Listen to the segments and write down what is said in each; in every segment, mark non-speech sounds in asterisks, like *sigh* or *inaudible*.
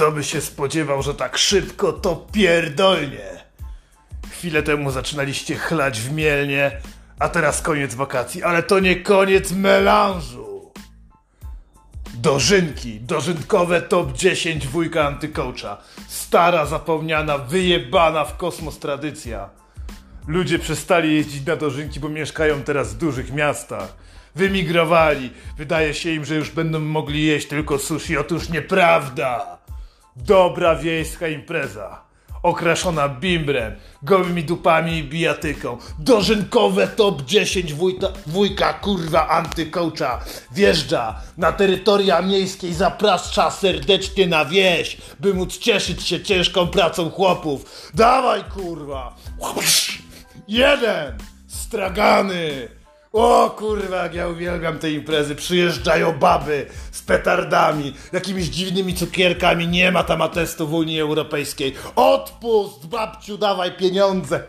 Kto by się spodziewał, że tak szybko to pierdolnie? Chwilę temu zaczynaliście chlać w mielnie, a teraz koniec wakacji, ale to nie koniec melanżu. Dożynki, dożynkowe top 10 wujka antykołcza. Stara, zapomniana, wyjebana w kosmos tradycja. Ludzie przestali jeździć na dożynki, bo mieszkają teraz w dużych miastach. Wymigrowali. Wydaje się im, że już będą mogli jeść tylko sushi. Otóż nieprawda. Dobra wiejska impreza. Okraszona bimbrem, gołymi dupami i bijatyką. Dożynkowe top 10 wujka, wujka kurwa antykołcza. Wjeżdża na terytoria miejskie i zaprasza serdecznie na wieś, by móc cieszyć się ciężką pracą chłopów. Dawaj kurwa. Jeden. Stragany. O kurwa, jak ja uwielbiam te imprezy. Przyjeżdżają baby z petardami, jakimiś dziwnymi cukierkami. Nie ma tam atestu w Unii Europejskiej. Odpust, babciu, dawaj pieniądze.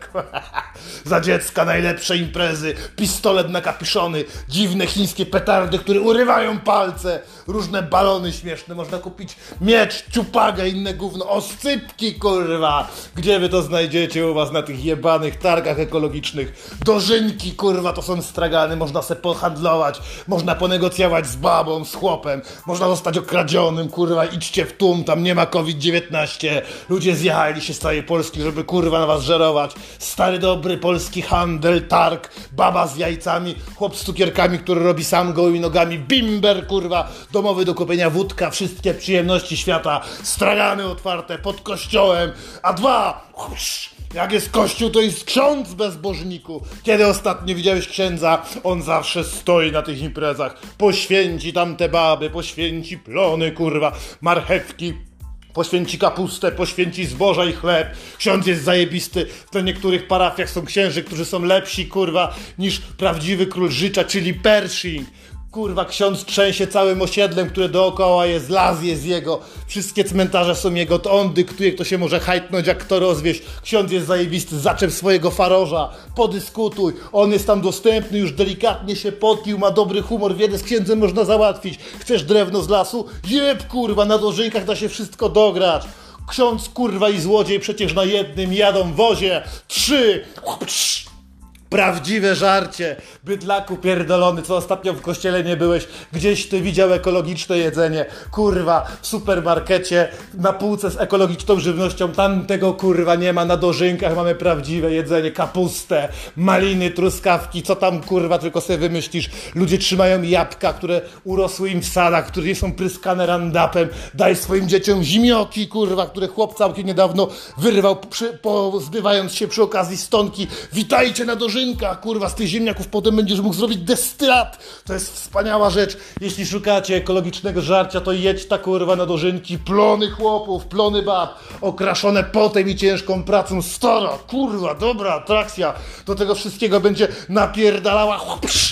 *laughs* Za dziecka najlepsze imprezy. Pistolet nakapiszony, dziwne chińskie petardy, które urywają palce. Różne balony śmieszne. Można kupić miecz, ciupagę, inne gówno. Oscypki, kurwa. Gdzie wy to znajdziecie u was na tych jebanych targach ekologicznych? Dożynki, kurwa, to są stragany. Można se pohandlować, można ponegocjować z babą, z chłopem. Można zostać okradzionym, kurwa, idźcie w tłum, tam nie ma COVID-19. Ludzie zjechali się z całej Polski, żeby kurwa na was żerować. Stary, dobry polski handel, targ, baba z jajcami, chłop z cukierkami, który robi sam gołymi nogami, bimber, kurwa, domowy do kupienia wódka, wszystkie przyjemności świata, stragany otwarte pod kościołem, a dwa, jak jest kościół, to jest ksiądz bezbożniku. Kiedy ostatnio widziałeś księdza? On zawsze stoi na tych imprezach. Poświęci tam te baby, poświęci plony, kurwa, marchewki, Poświęci kapustę, poświęci zboża i chleb. Ksiądz jest zajebisty. W niektórych parafiach są księży, którzy są lepsi, kurwa, niż prawdziwy król życia, czyli Pershing. Kurwa, ksiądz trzęsie całym osiedlem, które dookoła jest, las jest jego, wszystkie cmentarze są jego, to on dyktuje, kto się może hajtnąć, jak kto rozwieść. Ksiądz jest zajebisty, zaczep swojego faroża, podyskutuj, on jest tam dostępny, już delikatnie się podpił, ma dobry humor, wiele z księdzem można załatwić. Chcesz drewno z lasu? Jeb, kurwa, na dożynkach da się wszystko dograć. Ksiądz, kurwa i złodziej przecież na jednym jadą wozie. Trzy! Prawdziwe żarcie, bydlaku pierdolony, co ostatnio w kościele nie byłeś, gdzieś ty widział ekologiczne jedzenie, kurwa, w supermarkecie, na półce z ekologiczną żywnością, tam tego kurwa nie ma, na dożynkach mamy prawdziwe jedzenie, kapustę, maliny, truskawki, co tam kurwa tylko sobie wymyślisz, ludzie trzymają jabłka, które urosły im w sadach, które są pryskane randapem, daj swoim dzieciom zimioki, kurwa, które chłop całkiem niedawno wyrwał, przy, pozbywając się przy okazji stonki, witajcie na dożynkach, kurwa, z tych ziemniaków potem będziesz mógł zrobić destylat. To jest wspaniała rzecz. Jeśli szukacie ekologicznego żarcia, to jedź ta kurwa na dożynki. Plony chłopów, plony bab, okraszone potem i ciężką pracą. Stara, kurwa, dobra atrakcja. Do tego wszystkiego będzie napierdalała. Psz,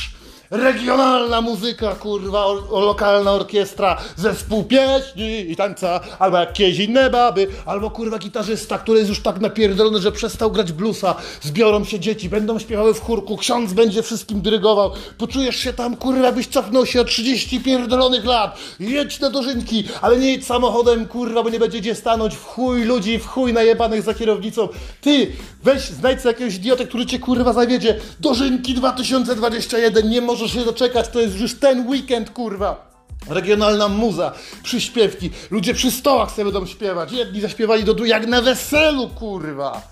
regionalna muzyka, kurwa, o, o, lokalna orkiestra, zespół pieśni i tańca, albo jakieś inne baby, albo kurwa gitarzysta, który jest już tak napierdolony, że przestał grać bluesa, zbiorą się dzieci, będą śpiewały w chórku, ksiądz będzie wszystkim dyrygował, poczujesz się tam, kurwa, byś cofnął się o 30 pierdolonych lat, jedź na dożynki, ale nie jedź samochodem, kurwa, bo nie będzie gdzie stanąć, w chuj ludzi, w chuj najebanych za kierownicą, ty, weź, znajdź jakiegoś idiotę, który cię, kurwa, zawiedzie, dożynki 2021, nie może możesz się doczekać, to jest już ten weekend, kurwa. Regionalna muza, przyśpiewki, ludzie przy stołach sobie będą śpiewać. Jedni zaśpiewali do jak na weselu, kurwa.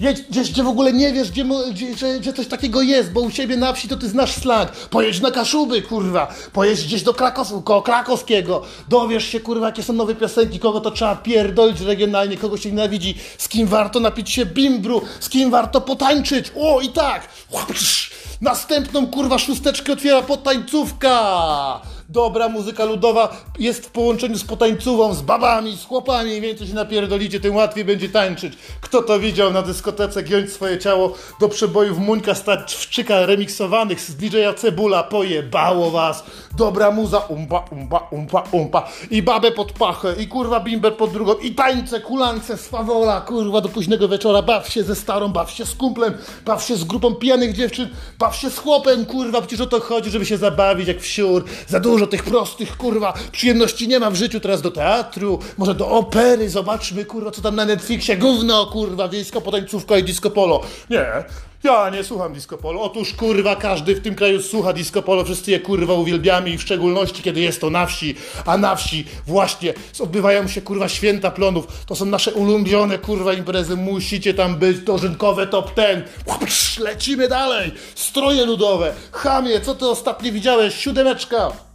Jedź gdzieś, gdzie w ogóle nie wiesz, gdzie, gdzie, że, coś takiego jest, bo u siebie na wsi to ty znasz slang. Pojedź na Kaszuby, kurwa. Pojedź gdzieś do koło Krakowskiego. Dowiesz się, kurwa, jakie są nowe piosenki, kogo to trzeba pierdolić regionalnie, kogo się nienawidzi, z kim warto napić się bimbru, z kim warto potańczyć. O, i tak. Następną, kurwa, szósteczkę otwiera potańcówka dobra muzyka ludowa jest w połączeniu z potańcową, z babami, z chłopami. Im więcej się napierdolicie, tym łatwiej będzie tańczyć. Kto to widział na dyskotece, giąć swoje ciało do przebojów Muńka Stawczyka remiksowanych z DJ-a Cebula. Pojebało was. Dobra muza, umpa, umpa, umpa, umpa. I babę pod pachę, i kurwa bimber pod drugą, i tańce, kulance, swawola, kurwa, do późnego wieczora. Baw się ze starą, baw się z kumplem, baw się z grupą pijanych dziewczyn, baw się z chłopem, kurwa, przecież o to chodzi, żeby się zabawić jak wsiór. Za dużo Dużo tych prostych, kurwa, przyjemności nie ma w życiu. Teraz do teatru, może do opery, zobaczmy, kurwa, co tam na Netflixie. Gówno, kurwa, wiejska potańcówka i disco polo. Nie, ja nie słucham disco polo. Otóż, kurwa, każdy w tym kraju słucha disco polo. Wszyscy je, kurwa, uwielbiamy i w szczególności, kiedy jest to na wsi. A na wsi właśnie odbywają się, kurwa, święta plonów. To są nasze ulubione, kurwa, imprezy. Musicie tam być. Dożynkowe top ten. Lecimy dalej. Stroje ludowe. Chamie, co ty ostatnio widziałeś? Siódemeczka.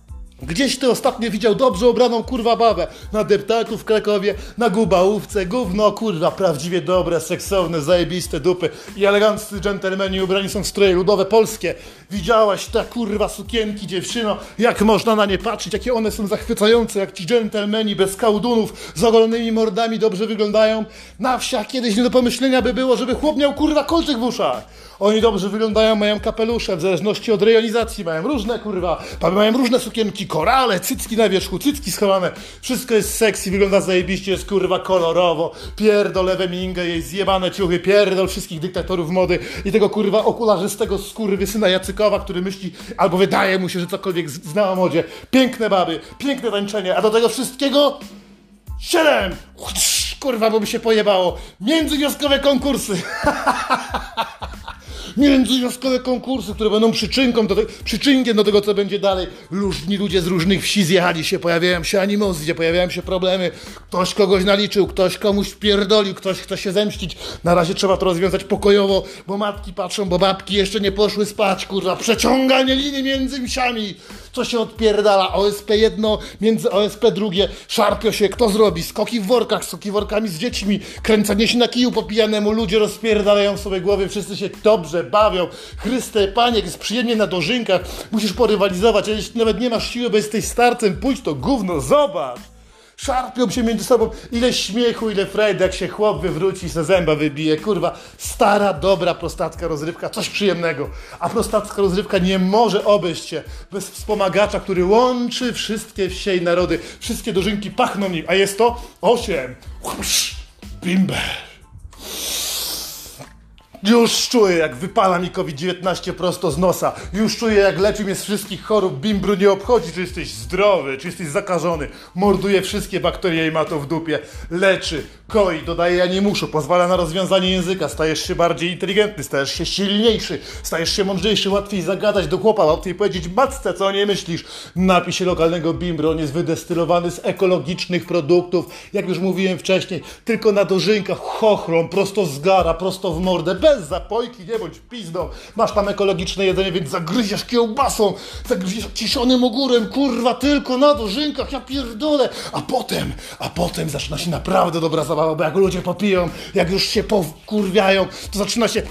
Gdzieś ty ostatnio widział dobrze ubraną kurwa babę na deptaku w Krakowie, na gubałówce, gówno kurwa, prawdziwie dobre, seksowne, zajebiste dupy i eleganccy dżentelmeni ubrani są w stroje ludowe polskie. Widziałaś te kurwa sukienki dziewczyno, jak można na nie patrzeć, jakie one są zachwycające, jak ci dżentelmeni bez kałdunów, z ogolonymi mordami dobrze wyglądają. Na wsiach kiedyś nie do pomyślenia by było, żeby chłop miał kurwa kolczyk w uszach. Oni dobrze wyglądają, mają kapelusze, w zależności od rejonizacji, mają różne kurwa, mają różne sukienki, korale, cycki na wierzchu, cycki schowane. Wszystko jest sexy, wygląda zajebiście, jest kurwa kolorowo. Pierdol lewę mingę, jej zjebane ciuchy, pierdol wszystkich dyktatorów mody i tego kurwa okularzystego syna Jacykowa, który myśli, albo wydaje mu się, że cokolwiek zna o modzie. Piękne baby, piękne tańczenie, a do tego wszystkiego siedem! Kurwa, bo by się pojebało. Międzywioskowe konkursy. *laughs* międzywiązkowe konkursy, które będą przyczynką do te, przyczynkiem do tego, co będzie dalej. Różni ludzie z różnych wsi zjechali się, pojawiają się animozje, pojawiają się problemy. Ktoś kogoś naliczył, ktoś komuś pierdolił, ktoś chce się zemścić. Na razie trzeba to rozwiązać pokojowo, bo matki patrzą, bo babki jeszcze nie poszły spać, kurwa. Przeciąganie linii między msiami. Co się odpierdala? OSP jedno, między OSP drugie. Szarpio się, kto zrobi? Skoki w workach, skoki workami z dziećmi, kręcenie się na kiju po pijanemu. Ludzie rozpierdalają sobie głowy, wszyscy się dobrze bawią. Chryste, panie, jest przyjemnie na dożynkach, musisz porywalizować, a jeśli nawet nie masz siły, bo jesteś starcem, pójdź to gówno, zobacz. Szarpią się między sobą. Ile śmiechu, ile frajdy, jak się chłop wywróci se zęba wybije. Kurwa, stara, dobra prostacka rozrywka, coś przyjemnego. A prostacka rozrywka nie może obejść się bez wspomagacza, który łączy wszystkie wsie i narody. Wszystkie dożynki pachną nim, a jest to osiem. Bimber. Już czuję, jak wypala mi COVID-19 prosto z nosa. Już czuję, jak leczy mnie z wszystkich chorób. Bimbru nie obchodzi, czy jesteś zdrowy, czy jesteś zakażony. Morduje wszystkie bakterie i ma to w dupie. Leczy, koi, dodaje ja nie muszę, pozwala na rozwiązanie języka. Stajesz się bardziej inteligentny, stajesz się silniejszy, stajesz się mądrzejszy, łatwiej zagadać do chłopa, łatwiej powiedzieć matce, co o niej myślisz. Napij się lokalnego bimbru, on jest wydestylowany z ekologicznych produktów. Jak już mówiłem wcześniej, tylko na dożynkach, chochrą, prosto z gara, prosto w mordę, bez zapojki, nie bądź pizdą. Masz tam ekologiczne jedzenie, więc zagryziesz kiełbasą, zagryziesz ciszonym ogórem, kurwa, tylko na dożynkach, ja pierdolę. A potem, a potem zaczyna się naprawdę dobra zabawa, bo jak ludzie popiją, jak już się pokurwiają, to zaczyna się...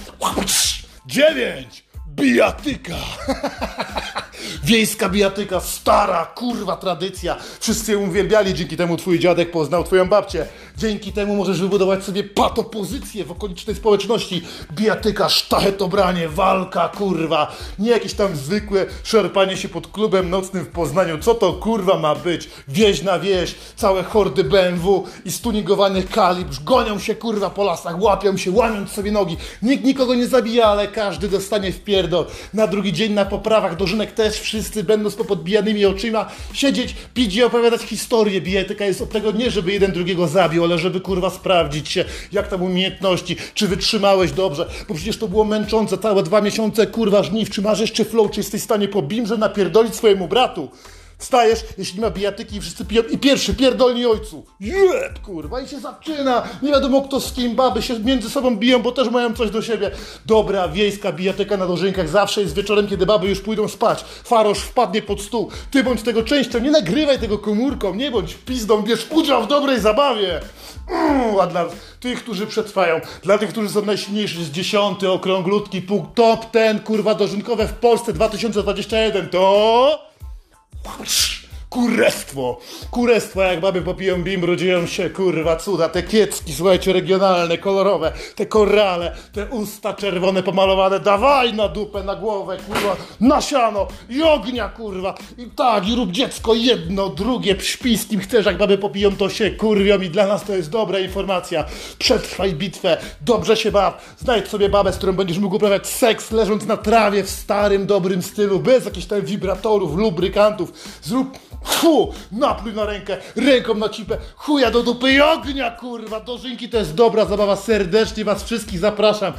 Dziewięć! Bijatyka! *laughs* Wiejska bijatyka, stara, kurwa tradycja. Wszyscy ją uwielbiali, dzięki temu twój dziadek poznał twoją babcię. Dzięki temu możesz wybudować sobie patopozycję w okolicznej społeczności. Bijatyka, sztachetobranie, walka, kurwa. Nie jakieś tam zwykłe szarpanie się pod klubem nocnym w Poznaniu. Co to kurwa ma być? Wieś na wieś, całe hordy BMW i stunigowanych kalibr gonią się kurwa po lasach, łapią się, łamiąc sobie nogi. Nikt nikogo nie zabija, ale każdy dostanie w pierdol. Na drugi dzień na poprawach dożynek też wszyscy będą z popodbijanymi oczyma siedzieć, pić i opowiadać historię. Bijatyka jest od tego nie, żeby jeden drugiego zabił, ale żeby kurwa sprawdzić się, jak tam umiejętności, czy wytrzymałeś dobrze, bo przecież to było męczące, całe dwa miesiące kurwa żniw, czy masz jeszcze flow, czy jesteś w stanie po bimrze napierdolić swojemu bratu. Wstajesz, jeśli ma bijatyki i wszyscy piją i pierwszy pierdolni ojcu. Jeb, kurwa, i się zaczyna. Nie wiadomo kto z kim, baby się między sobą biją, bo też mają coś do siebie. Dobra, wiejska bijatyka na dożynkach zawsze jest wieczorem, kiedy baby już pójdą spać. Farosz wpadnie pod stół. Ty bądź tego częścią, nie nagrywaj tego komórką, nie bądź pizdą, bierz udział w dobrej zabawie. Mm, a dla tych, którzy przetrwają, dla tych, którzy są najsilniejsi, z dziesiąty, okrąglutki, punkt, top ten, kurwa, dożynkowe w Polsce 2021, to... whoosh, Kurestwo! Kurestwo, jak baby popiją bimbru, dzieją się, kurwa, cuda. Te kiecki, słuchajcie, regionalne, kolorowe, te korale, te usta czerwone pomalowane, dawaj na dupę, na głowę, kurwa, na siano i ognia, kurwa. I tak, i rób dziecko jedno, drugie, śpi z kim chcesz, jak baby popiją, to się kurwią i dla nas to jest dobra informacja. Przetrwaj bitwę, dobrze się baw, znajdź sobie babę, z którą będziesz mógł uprawiać seks, leżąc na trawie w starym, dobrym stylu, bez jakichś tam wibratorów, lubrykantów. Zrób Fu, napluj na rękę, ręką na cipę, chuja do dupy i ognia, kurwa, dożynki to jest dobra zabawa, serdecznie was wszystkich zapraszam.